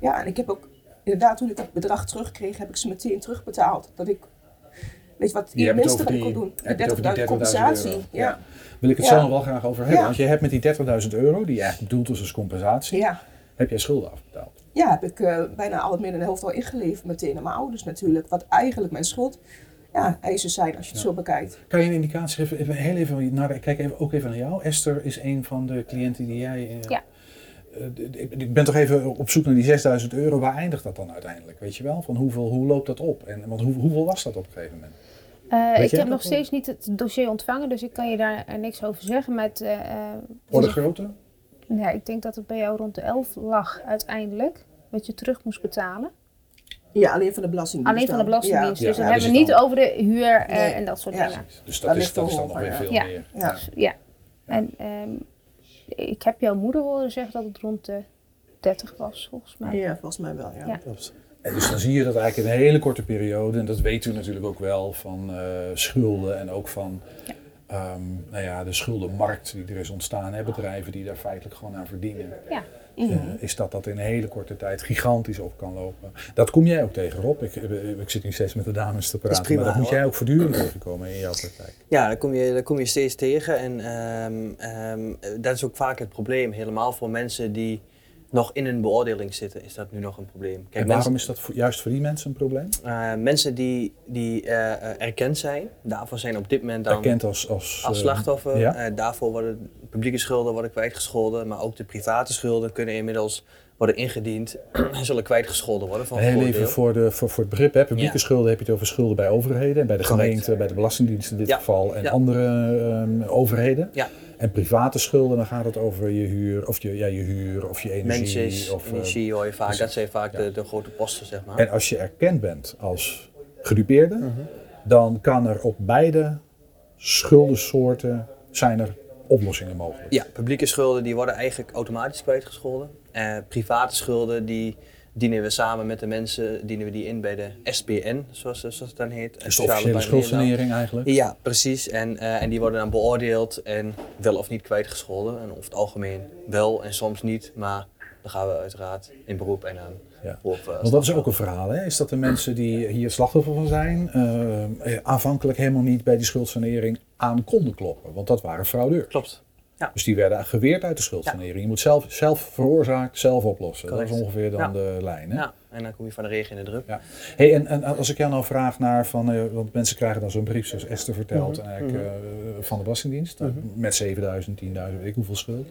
[SPEAKER 2] Ja, en ik heb ook, inderdaad, toen ik het bedrag terugkreeg, heb ik ze meteen terugbetaald. Dat ik, weet je wat,
[SPEAKER 1] Je het
[SPEAKER 2] minste wat ik kon doen.
[SPEAKER 1] je die
[SPEAKER 2] 30.000
[SPEAKER 1] 30.000
[SPEAKER 2] compensatie.
[SPEAKER 1] euro.
[SPEAKER 2] Ja.
[SPEAKER 1] Wil ik het
[SPEAKER 2] Ja.
[SPEAKER 1] zo nog wel graag over hebben. Want je hebt met die 30.000 euro, die eigenlijk bedoeld is als compensatie, heb jij schulden afbetaald.
[SPEAKER 2] ja, heb ik eh, bijna al het meer dan de helft al ingeleverd meteen aan mijn ouders natuurlijk. Wat eigenlijk mijn schuld ja, eisen zijn als je het
[SPEAKER 1] Ja.
[SPEAKER 2] zo bekijkt.
[SPEAKER 1] Kan je een indicatie geven, even, heel even naar, kijk even, ook even naar jou. Esther is een van de cliënten die jij... eh,
[SPEAKER 3] Ja.
[SPEAKER 1] eh, ik, ben toch even op zoek naar die 6000 euro. Waar eindigt dat dan uiteindelijk? Weet je wel? Van hoeveel, hoe loopt dat op? En, want hoe, hoeveel was dat op een gegeven moment?
[SPEAKER 3] Eh, ik heb nog steeds niet het dossier ontvangen, dus ik kan je daar niks over zeggen. Eh, eh, het is
[SPEAKER 1] Orde grootte?
[SPEAKER 3] ja, ik denk dat het bij jou rond de 11 lag uiteindelijk, wat je terug moest betalen.
[SPEAKER 2] Ja, alleen van de belastingdienst.
[SPEAKER 3] Alleen van de belastingdienst.
[SPEAKER 1] Ja.
[SPEAKER 3] dus
[SPEAKER 1] Ja,
[SPEAKER 3] dan
[SPEAKER 1] dus
[SPEAKER 3] hebben we
[SPEAKER 1] het
[SPEAKER 3] niet
[SPEAKER 1] dan-
[SPEAKER 3] over de huur eh,
[SPEAKER 2] Nee.
[SPEAKER 3] en dat soort
[SPEAKER 2] Ja.
[SPEAKER 3] dingen.
[SPEAKER 1] Dus
[SPEAKER 2] Dat
[SPEAKER 1] dat, is,
[SPEAKER 2] ligt
[SPEAKER 1] dat is dan nog weer
[SPEAKER 2] ja.
[SPEAKER 1] veel
[SPEAKER 3] Ja.
[SPEAKER 1] meer.
[SPEAKER 2] Ja.
[SPEAKER 3] Dus, ja. En ehm, ik heb jouw moeder horen zeggen dat het rond de 30 was, volgens mij.
[SPEAKER 2] Ja, volgens mij wel, ja.
[SPEAKER 3] Ja.
[SPEAKER 4] Klopt.
[SPEAKER 1] En dus dan zie je dat eigenlijk in een hele korte periode, en dat weet u natuurlijk ook wel, van eh, schulden en ook van
[SPEAKER 3] Ja.
[SPEAKER 1] ehm, nou ja, de schuldenmarkt die er is ontstaan, hè, bedrijven die daar feitelijk gewoon aan verdienen.
[SPEAKER 3] Ja.
[SPEAKER 2] Mhm.
[SPEAKER 1] Eh, is dat dat in een hele korte tijd gigantisch op kan lopen. Dat kom jij ook tegen, Rob. Ik, ik, ik zit nu steeds met de dames te praten,
[SPEAKER 4] prima,
[SPEAKER 1] maar dat moet jij ook voortdurend tegenkomen in jouw praktijk.
[SPEAKER 4] Ja, daar kom je, daar kom je steeds tegen. En ehm, ehm, dat is ook vaak het probleem. Helemaal voor mensen die nog in een beoordeling zitten, is dat nu nog een probleem. Kijk,
[SPEAKER 1] en waarom is dat voor- juist voor die mensen een probleem?
[SPEAKER 4] mensen, eh, mensen die, die eh, eh, erkend zijn, daarvoor zijn op dit moment dan
[SPEAKER 1] Erkend als, als,
[SPEAKER 4] als slachtoffer.
[SPEAKER 1] ja.
[SPEAKER 4] Daarvoor worden publieke schulden worden kwijtgescholden, maar ook de private schulden kunnen inmiddels worden ingediend <clears throat> en zullen kwijtgescholden worden. Van
[SPEAKER 1] Heel even voor, de, voor, voor het begrip, hè. publieke
[SPEAKER 4] Ja.
[SPEAKER 1] schulden heb je het over schulden bij overheden, en bij de
[SPEAKER 4] Correct.
[SPEAKER 1] gemeente, bij de Belastingdienst in dit
[SPEAKER 4] Ja.
[SPEAKER 1] geval en andere ehm, overheden.
[SPEAKER 4] Ja.
[SPEAKER 1] En private schulden, dan gaat het over je huur, of je, ja, je huur, of je energie.
[SPEAKER 4] Mensen,
[SPEAKER 1] of, eh,
[SPEAKER 4] energie hoor je vaak, dat zijn vaak
[SPEAKER 1] Ja.
[SPEAKER 4] de, de grote posten, zeg maar.
[SPEAKER 1] En als je erkend bent als gedupeerde, dan kan er op beide schuldensoorten zijn er oplossingen mogelijk.
[SPEAKER 4] Ja, publieke schulden die worden eigenlijk automatisch kwijtgescholden. Eh, private schulden die dienen we samen met de mensen, dienen we die in bij de SPN, zoals, zoals het dan heet.
[SPEAKER 1] Dus de officiële schuldsanering eigenlijk.
[SPEAKER 4] Ja, precies. En, eh, en die worden dan beoordeeld en wel of niet kwijtgescholden. En over het algemeen wel en soms niet, maar dan gaan we uiteraard in beroep en aan
[SPEAKER 1] Ja.
[SPEAKER 4] beroep. eh,
[SPEAKER 1] Want dat is ook een verhaal, hè? is dat de mensen die hier slachtoffer van zijn, eh, aanvankelijk helemaal niet bij die schuldsanering aan konden kloppen. Want dat waren fraudeurs.
[SPEAKER 4] Klopt.
[SPEAKER 1] Dus die werden geweerd uit de schuldsanering. Je moet zelf, zelf veroorzaakt, zelf oplossen. Dat is ongeveer dan
[SPEAKER 4] Ja.
[SPEAKER 1] de lijn. Hè?
[SPEAKER 4] Ja, en dan kom je van de regen in de drup.
[SPEAKER 1] Ja. Hey, en, en als ik jou nou vraag naar van, eh, want mensen krijgen dan zo'n brief zoals Esther vertelt,
[SPEAKER 4] Mhm,
[SPEAKER 1] en eigenlijk, eh, van de Belastingdienst, eh, met 7000, 10.000, weet ik hoeveel schuld.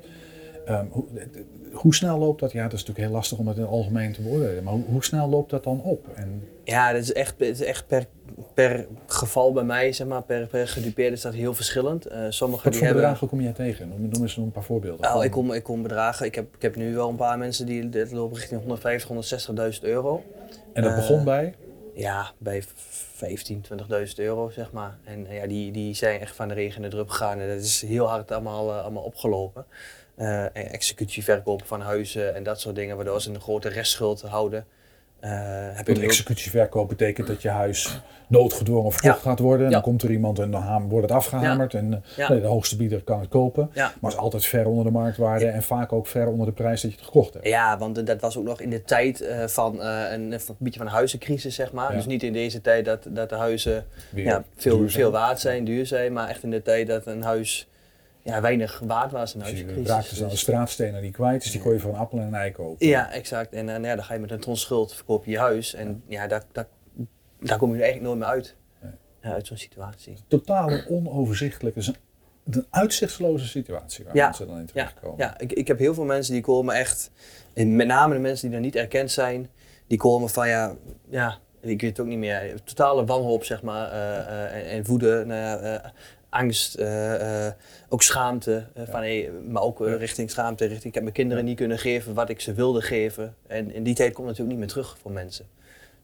[SPEAKER 1] Ehm, hoe, hoe snel loopt dat? Ja, dat is natuurlijk heel lastig om het in het algemeen te beoordelen, maar hoe, hoe snel loopt dat dan op? En,
[SPEAKER 4] Ja, dat is echt, het is echt per, per geval bij mij, zeg maar, per, per gedupeerde is dat heel verschillend. Eh sommigen
[SPEAKER 1] wat
[SPEAKER 4] die
[SPEAKER 1] voor
[SPEAKER 4] hebben...
[SPEAKER 1] bedragen kom jij tegen? Noem, noem eens een paar voorbeelden.
[SPEAKER 4] Nou, ik kom, ik kom bedragen. Ik heb, ik heb nu wel een paar mensen die dit lopen richting 150, 160.000 euro.
[SPEAKER 1] en dat
[SPEAKER 4] eh,
[SPEAKER 1] begon bij?
[SPEAKER 4] Ja, bij 15, 20.000 euro, zeg maar. En eh, ja, die, die zijn echt van de regen in de drup gegaan. En dat is heel hard allemaal, allemaal opgelopen. Eh, executie, verkopen van huizen en dat soort dingen, waardoor ze een grote restschuld houden. Eh, heb ook-
[SPEAKER 1] executieverkoop betekent dat je huis noodgedwongen verkocht gaat worden. En
[SPEAKER 4] Ja.
[SPEAKER 1] dan komt er iemand en dan wordt het afgehamerd. En eh, nee, de hoogste bieder kan het kopen. Maar is altijd ver onder de marktwaarde. En vaak ook ver onder de prijs dat je het gekocht hebt.
[SPEAKER 4] Ja, want dat was ook nog in de tijd van een, een beetje van een huizencrisis, zeg maar. Dus niet in deze tijd dat, dat de huizen veel, veel waard zijn, duur zijn, maar echt in de tijd dat een huis ja, weinig waard was, een
[SPEAKER 1] Dus je
[SPEAKER 4] huizencrisis.
[SPEAKER 1] raakt dus aan de straatstenen die kwijt. Dus die kon je voor een appel en een ei kopen.
[SPEAKER 4] ja, exact. En, eh, nou ja, dan ga je met een ton schuld, verkoop je je huis. En ja, daar, daar, daar kom je eigenlijk nooit meer uit.
[SPEAKER 1] Nee.
[SPEAKER 4] Ja, uit zo'n situatie.
[SPEAKER 1] Totaal onoverzichtelijk. Het is een, een uitzichtsloze situatie waar
[SPEAKER 4] Ja.
[SPEAKER 1] mensen dan in
[SPEAKER 4] Ja,
[SPEAKER 1] terechtkomen.
[SPEAKER 4] ja ik, ik heb heel veel mensen die komen echt, en met name de mensen die dan niet erkend zijn, die komen van ja, ja ik weet het ook niet meer, totale wanhoop zeg maar, eh, eh, en, en woede, nou ja, eh, angst, eh, eh, ook schaamte, eh, van, hey, maar ook richting schaamte, richting ik heb mijn kinderen niet kunnen geven wat ik ze wilde geven. En in die tijd komt natuurlijk niet meer terug voor mensen.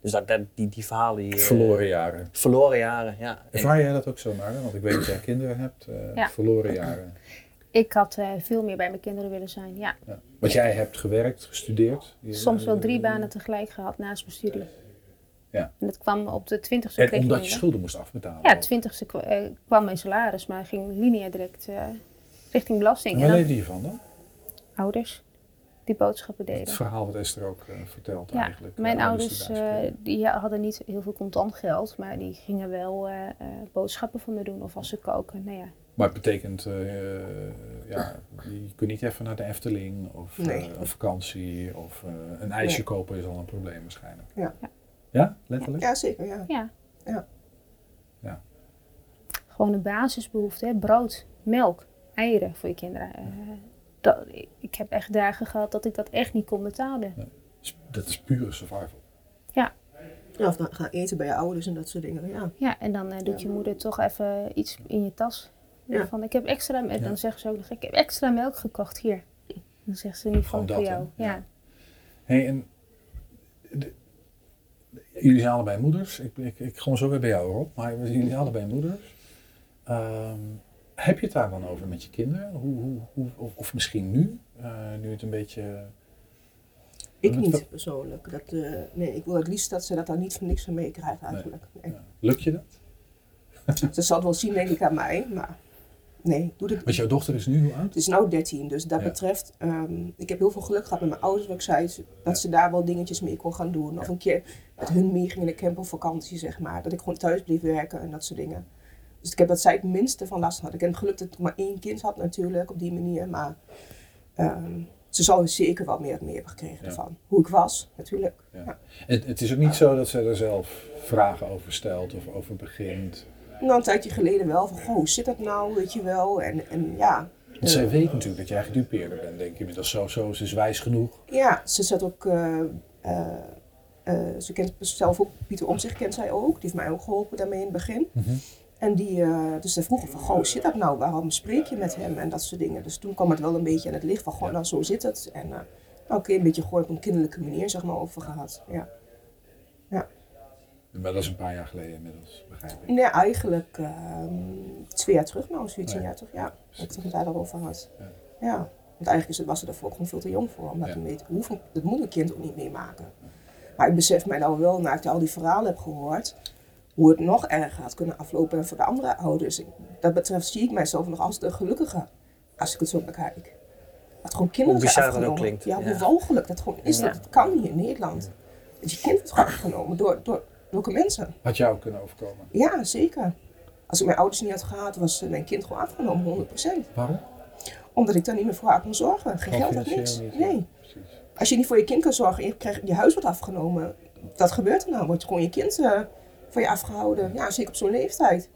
[SPEAKER 4] Dus dat, dat, die, die verhalen, eh,
[SPEAKER 1] Verloren jaren.
[SPEAKER 4] verloren jaren, ja. En-
[SPEAKER 1] Ervaar jij dat ook zo? Want ik weet dat jij kinderen hebt. eh,
[SPEAKER 3] Ja.
[SPEAKER 1] Verloren jaren.
[SPEAKER 3] Ik had eh, veel meer bij mijn kinderen willen zijn, ja.
[SPEAKER 1] Ja. Want jij hebt gewerkt, gestudeerd.
[SPEAKER 3] Soms wel drie banen tegelijk gehad naast mijn studie.
[SPEAKER 1] Ja.
[SPEAKER 3] En dat kwam op de twintigste
[SPEAKER 1] En omdat je schulden moest afbetalen.
[SPEAKER 3] Ja, twintigste kwa- eh, kwam mijn salaris, maar ging lineair direct eh, richting belasting.
[SPEAKER 1] En waar leefde je van dan?
[SPEAKER 3] ouders die boodschappen
[SPEAKER 1] Het
[SPEAKER 3] deden.
[SPEAKER 1] verhaal wat Esther ook eh, vertelt
[SPEAKER 3] Ja,
[SPEAKER 1] eigenlijk.
[SPEAKER 3] mijn ouders
[SPEAKER 1] die
[SPEAKER 3] eh, hadden niet heel veel contant geld, maar die gingen wel eh, eh, boodschappen voor me doen of als ze koken. Nou ja,
[SPEAKER 1] Maar het betekent, eh, ja, je kunt niet even naar de Efteling of een vakantie of eh, een ijsje
[SPEAKER 2] Nee.
[SPEAKER 1] kopen is al een probleem waarschijnlijk.
[SPEAKER 2] Ja.
[SPEAKER 3] Ja.
[SPEAKER 1] Ja, letterlijk?
[SPEAKER 2] Ja, zeker, ja.
[SPEAKER 3] ja.
[SPEAKER 2] Ja.
[SPEAKER 1] Ja.
[SPEAKER 3] Gewoon een basisbehoefte, hè? brood, melk, eieren voor je kinderen. Eh, dat, ik, heb echt dagen gehad dat ik dat echt niet kon betalen.
[SPEAKER 1] Dat is pure survival.
[SPEAKER 2] Ja, of dan gaan eten bij je ouders en dat soort dingen, ja.
[SPEAKER 3] Ja, en dan eh, doet je moeder toch even iets in je tas.
[SPEAKER 2] Ja.
[SPEAKER 3] Van, ik heb extra, en
[SPEAKER 1] Ja.
[SPEAKER 3] dan zeggen ze ook nog, ik heb extra melk gekocht hier. Dan zegt ze niet van voor
[SPEAKER 1] dat,
[SPEAKER 3] jou. Ja.
[SPEAKER 1] Ja. Hey, en jullie zijn allebei moeders. Ik, ik, ik kom zo weer bij jou op, maar jullie allebei moeders. Ehm, heb je het daar dan over met je kinderen? Hoe, hoe, hoe, of, of misschien nu, eh, nu het een beetje...
[SPEAKER 2] Ik niet persoonlijk. Dat, eh, nee, ik wil het liefst dat ze dat dan niet van niks van meekrijgen eigenlijk. Nee.
[SPEAKER 1] Ja. Lukt je dat? <laughs>
[SPEAKER 2] Ze zal het wel zien denk ik aan mij, maar nee, doe het
[SPEAKER 1] Want jouw dochter is nu hoe oud?
[SPEAKER 2] Het is nu 13, dus dat
[SPEAKER 1] Ja.
[SPEAKER 2] betreft, ehm, ik heb heel veel geluk gehad met mijn ouders, wat ik zei, dat
[SPEAKER 1] Ja.
[SPEAKER 2] ze daar wel dingetjes mee kon gaan doen. Of
[SPEAKER 1] Ja.
[SPEAKER 2] een keer met hun mee ging in de camper op vakantie, zeg maar. Dat ik gewoon thuis bleef werken en dat soort dingen. Dus ik heb dat zij het minste van last had. Ik heb geluk dat ik maar één kind had natuurlijk, op die manier. Maar ehm, ze zal er zeker wel meer mee hebben gekregen
[SPEAKER 1] Ja.
[SPEAKER 2] ervan. Hoe ik was, natuurlijk.
[SPEAKER 1] Het, het is ook niet zo dat ze er zelf vragen over stelt of over begint.
[SPEAKER 2] Nou, een tijdje geleden wel, van goh, hoe zit dat nou, weet je wel. En, en ja,
[SPEAKER 1] Want zij weet natuurlijk dat jij gedupeerder bent, denk ik inmiddels zo. Zo, ze is wijs genoeg.
[SPEAKER 2] Ja, ze zat ook. eh, eh, eh, ze kent zelf ook, Pieter Omzicht kent zij ook. Die heeft mij ook geholpen daarmee in het begin.
[SPEAKER 1] Mhm.
[SPEAKER 2] En die, eh, dus ze vroegen van, goh, zit dat nou? Waarom spreek je met hem? En dat soort dingen. Dus toen kwam het wel een beetje aan het licht van, goh, nou zo zit het. En uh, oké, een beetje gewoon op een kinderlijke manier, zeg maar, over gehad. Ja.
[SPEAKER 1] Maar dat is een paar jaar geleden inmiddels, begrijp ik.
[SPEAKER 2] Nee, eigenlijk ehm, twee jaar terug, nou, zoiets
[SPEAKER 1] Ja.
[SPEAKER 2] een jaar terug. Ja, dat ik het daar daarover had.
[SPEAKER 1] Ja.
[SPEAKER 2] Ja. Want eigenlijk is het, was ze daarvoor gewoon veel te jong voor. Omdat
[SPEAKER 1] Ja.
[SPEAKER 2] weet, hoeveel, dat moet een kind ook niet meemaken. Maar ik besef mij nou wel, na ik al die verhalen heb gehoord, hoe het nog erger had kunnen aflopen voor de andere ouders. Dat betreft zie ik mijzelf nog als de gelukkige, als ik het zo bekijk. Dat gewoon kinderen
[SPEAKER 4] Hoe
[SPEAKER 2] zijn
[SPEAKER 4] bizar dat ook klinkt,
[SPEAKER 2] Ja, hoe
[SPEAKER 4] ja.
[SPEAKER 2] walgelijk dat gewoon is.
[SPEAKER 3] Ja.
[SPEAKER 2] Dat het kan hier in Nederland. Dat je kind wordt gewoon afgenomen door, door welke mensen.
[SPEAKER 1] Had jou kunnen overkomen.
[SPEAKER 2] Ja, zeker. Als ik mijn ouders niet had gehad, was eh, mijn kind gewoon afgenomen, 100%.
[SPEAKER 1] Waarom?
[SPEAKER 2] Omdat ik daar niet meer voor haar kon zorgen. Geen geld had niks.
[SPEAKER 1] niet,
[SPEAKER 2] Nee.
[SPEAKER 1] Precies.
[SPEAKER 2] Als je niet voor je kind kan zorgen en je, krijgt, je huis wordt afgenomen, wat gebeurt er nou? Wordt gewoon je kind eh, van je afgehouden? Ja, zeker op zo'n leeftijd.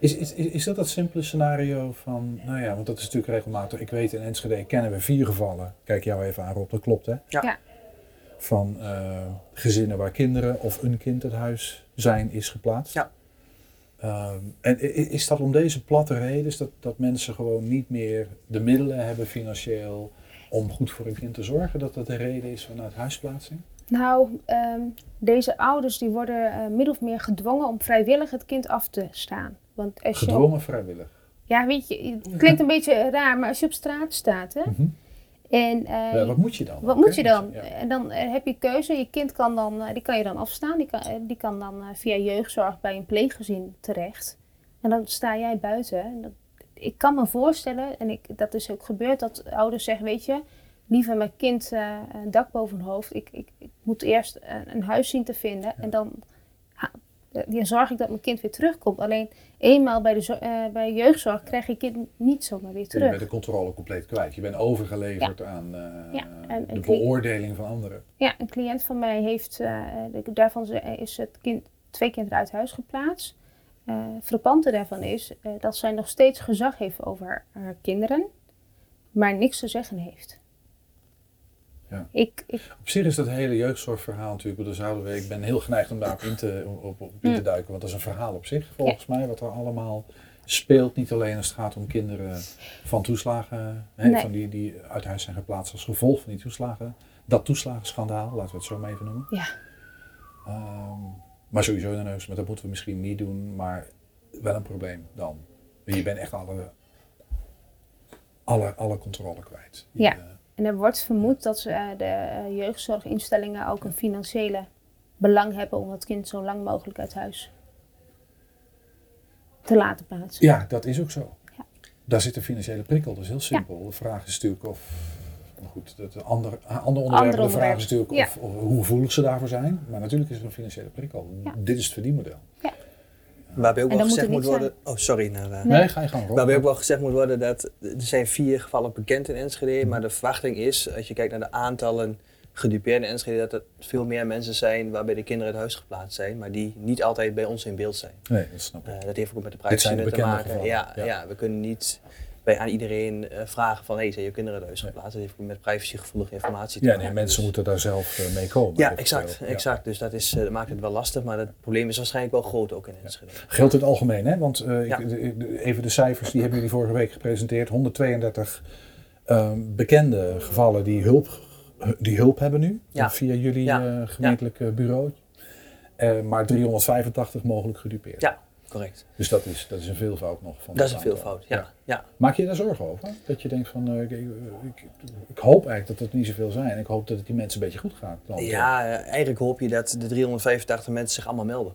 [SPEAKER 1] Is, is, is, is dat dat simpele scenario van, nou ja, want dat is natuurlijk regelmatig. Ik weet in Enschede kennen we vier gevallen. Kijk jou even aan Rob, dat klopt hè?
[SPEAKER 4] Ja.
[SPEAKER 3] Ja.
[SPEAKER 1] Van eh, gezinnen waar kinderen of een kind het huis zijn is geplaatst.
[SPEAKER 4] Ja.
[SPEAKER 1] Ehm, en is dat om deze platte reden, is dat, dat mensen gewoon niet meer de middelen hebben financieel om goed voor hun kind te zorgen, dat dat de reden is vanuit huisplaatsing?
[SPEAKER 3] Nou, ehm, deze ouders die worden eh, min of meer gedwongen om vrijwillig het kind af te staan. Want als je op-
[SPEAKER 1] Gedwongen vrijwillig.
[SPEAKER 3] ja, weet je, het klinkt een beetje raar, maar als je op straat staat hè,
[SPEAKER 1] Mhm.
[SPEAKER 3] En eh,
[SPEAKER 1] wat moet je dan?
[SPEAKER 3] Wat moet je dan?
[SPEAKER 1] Ja.
[SPEAKER 3] En dan eh, heb je keuze. Je kind kan dan, eh, die kan je dan afstaan. Die kan, die kan dan via jeugdzorg bij een pleeggezin terecht. En dan sta jij buiten. En dat, ik kan me voorstellen, en ik, dat is ook gebeurd, dat ouders zeggen, weet je, liever mijn kind een dak boven hun hoofd. Ik, ik, ik moet eerst een, een huis zien te vinden. En dan, dan zorg ik dat mijn kind weer terugkomt. Alleen eenmaal bij, de, eh, bij jeugdzorg krijg je kind niet zomaar weer
[SPEAKER 1] Je
[SPEAKER 3] terug.
[SPEAKER 1] bent de controle compleet kwijt. Je bent overgeleverd aan eh,
[SPEAKER 3] Ja, en-
[SPEAKER 1] de beoordeling van anderen.
[SPEAKER 3] Ja, een cliënt van mij heeft, eh, daarvan is het kind, twee kinderen uit huis geplaatst. Frappante daarvan is dat zij nog steeds gezag heeft over haar kinderen, maar niks te zeggen heeft.
[SPEAKER 1] Ja.
[SPEAKER 3] Ik, ik,
[SPEAKER 1] Op zich is dat hele jeugdzorgverhaal natuurlijk, daar zouden we, ik ben heel geneigd om daarop in te, op, op in te
[SPEAKER 3] Mm.
[SPEAKER 1] duiken, want dat is een verhaal op zich volgens mij, wat er allemaal speelt. Niet alleen als het gaat om kinderen van toeslagen, hè,
[SPEAKER 3] Nee.
[SPEAKER 1] van die, die uit huis zijn geplaatst als gevolg van die toeslagen. Dat toeslagenschandaal, laten we het zo maar even noemen.
[SPEAKER 3] ja,
[SPEAKER 1] Ehm, maar sowieso neus, maar dat moeten we misschien niet doen, maar wel een probleem dan. Je bent echt alle, alle, alle controle kwijt. Je,
[SPEAKER 3] Ja. En er wordt vermoed dat eh, de eh, jeugdzorginstellingen ook een financiële belang hebben om het kind zo lang mogelijk uit huis te laten plaatsen.
[SPEAKER 1] Ja, dat is ook zo.
[SPEAKER 3] Ja.
[SPEAKER 1] Daar zit een financiële prikkel, dat is heel simpel. De vraag is natuurlijk of, goed, dat een ander, ander onderwerp,
[SPEAKER 3] Ander
[SPEAKER 1] de vraag is natuurlijk of, of hoe gevoelig ze daarvoor zijn. Maar natuurlijk is er een financiële prikkel.
[SPEAKER 3] Ja.
[SPEAKER 1] Dit is het verdienmodel.
[SPEAKER 4] Waarbij ook
[SPEAKER 3] En
[SPEAKER 4] wel gezegd moet worden. Oh, sorry. Nou,
[SPEAKER 3] Nee.
[SPEAKER 1] Ga je gang. Rob.
[SPEAKER 4] Waarbij ook wel gezegd moet worden dat er zijn vier gevallen bekend in Enschede, maar de verwachting is, als je kijkt naar de aantallen gedupeerde in Enschede, dat er veel meer mensen zijn waarbij de kinderen uit huis geplaatst zijn, maar die niet altijd bij ons in beeld zijn.
[SPEAKER 1] Nee, dat snap ik.
[SPEAKER 4] Eh, dat heeft ook met de privacy te maken. ja.
[SPEAKER 1] ja.
[SPEAKER 4] we kunnen niet aan iedereen eh, vragen van, hey, zijn je kinderen uit huis
[SPEAKER 1] Nee.
[SPEAKER 4] geplaatst? Dat heeft met privacygevoelige informatie te
[SPEAKER 1] Ja,
[SPEAKER 4] maken.
[SPEAKER 1] nee, mensen
[SPEAKER 4] Dus-
[SPEAKER 1] moeten daar zelf eh, mee komen.
[SPEAKER 4] Ja, exact,
[SPEAKER 1] Ja.
[SPEAKER 4] exact. Dus dat, is, eh, dat maakt het wel lastig, maar het probleem is waarschijnlijk wel groot ook in Enschede.
[SPEAKER 1] Geldt in het algemeen, hè? Want ik-
[SPEAKER 4] Ja.
[SPEAKER 1] even de cijfers, die hebben jullie vorige week gepresenteerd. 132 ehm, bekende gevallen die hulp, die hulp hebben nu,
[SPEAKER 4] Ja.
[SPEAKER 1] via jullie
[SPEAKER 4] Ja.
[SPEAKER 1] gemeentelijk eh, bureau. Maar 385 mogelijk gedupeerd.
[SPEAKER 4] Ja, correct.
[SPEAKER 1] Dus dat is, dat is een veelvoud nog van
[SPEAKER 4] Dat is een veelvoud, ja. ja.
[SPEAKER 1] Maak je daar zorgen over? Dat je denkt van, eh, ik, ik, ik hoop eigenlijk dat het niet zoveel zijn. Ik hoop dat het die mensen een beetje goed gaat. Dan.
[SPEAKER 4] Ja, eigenlijk hoop je dat de 385 mensen zich allemaal melden.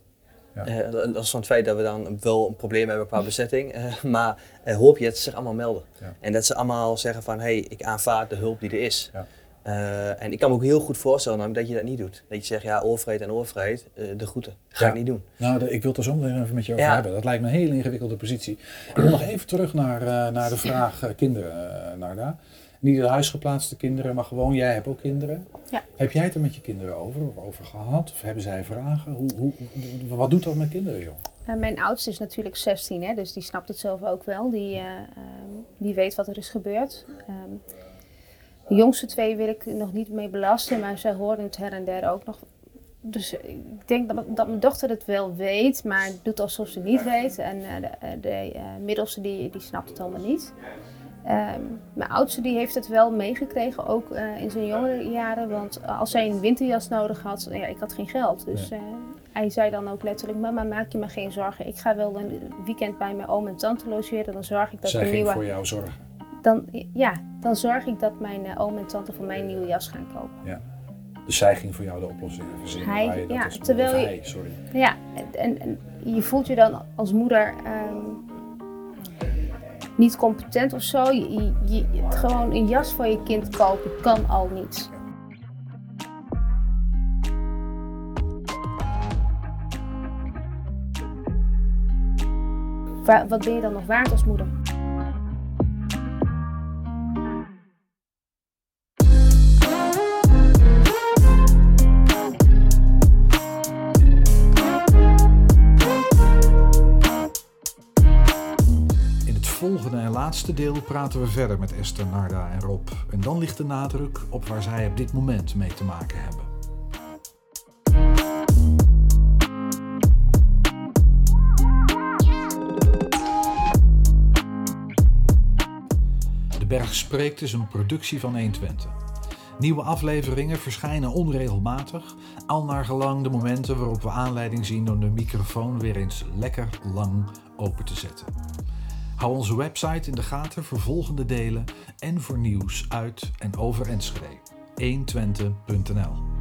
[SPEAKER 1] Ja.
[SPEAKER 4] Eh, dat is van het feit dat we dan wel een probleem hebben qua bezetting, eh, maar hoop je dat ze zich allemaal melden.
[SPEAKER 1] Ja.
[SPEAKER 4] En dat ze allemaal zeggen van, hé, hey, ik aanvaard de hulp die er is.
[SPEAKER 1] Ja.
[SPEAKER 4] Eh, en ik kan me ook heel goed voorstellen namelijk, dat je dat niet doet. Dat je zegt, ja, overheid en overheid, eh, de groeten. Dat ga
[SPEAKER 1] Ja.
[SPEAKER 4] ik niet doen.
[SPEAKER 1] Nou, de- ik wil het er zo meteen even met je over
[SPEAKER 4] Ja.
[SPEAKER 1] hebben. Dat lijkt me een hele ingewikkelde positie. Ik wil nog even terug naar, eh, naar de vraag kinderen, uh, Narda. Niet de huisgeplaatste kinderen, maar gewoon, jij hebt ook kinderen.
[SPEAKER 3] Ja.
[SPEAKER 1] Heb jij het er met je kinderen over, of over gehad? Of hebben zij vragen? Hoe, hoe, hoe- wat doet dat met kinderen, joh?
[SPEAKER 3] Eh, mijn oudste is natuurlijk 16, hè, dus die snapt het zelf ook wel. Die, eh, ehm, die weet wat er is gebeurd. Ehm, de jongste twee wil ik nog niet mee belasten, maar zij horen het her en der ook nog. Dus ik denk dat, dat mijn dochter het wel weet, maar doet alsof ze het niet weet. En eh, de, eh, de eh, middelste die, die snapt het allemaal niet. Ehm, mijn oudste die heeft het wel meegekregen, ook in zijn jongere jaren. Want als zij een winterjas nodig had, ja, ik had geen geld. Dus hij zei dan ook letterlijk, mama maak je maar geen zorgen. Ik ga wel een weekend bij mijn oom en tante logeren. Dan zorg ik dat
[SPEAKER 1] zij ging
[SPEAKER 3] nieuwe...
[SPEAKER 1] voor jou zorgen.
[SPEAKER 3] Dan, ja, dan zorg ik dat mijn eh, oom en tante voor mij een nieuwe jas gaan kopen.
[SPEAKER 1] Dus zij ging voor jou de oplossing verzinnen.
[SPEAKER 3] Hij-
[SPEAKER 1] waar je dat
[SPEAKER 3] ja, terwijl je-
[SPEAKER 1] hij, sorry.
[SPEAKER 3] Ja, en, en je voelt je dan als moeder ehm, niet competent of zo. Je, je, gewoon een jas voor je kind kopen kan al niet. Wa- wat ben je dan nog waard als moeder?
[SPEAKER 1] Laatste deel praten we verder met Esther, Narda en Rob. En dan ligt de nadruk op waar zij op dit moment mee te maken hebben. De Berg Spreekt is een productie van 120. Nieuwe afleveringen verschijnen onregelmatig, al naar gelang de momenten waarop we aanleiding zien om de microfoon weer eens lekker lang open te zetten. Hou onze website in de gaten voor volgende delen en voor nieuws uit en over Enschede. 120.nl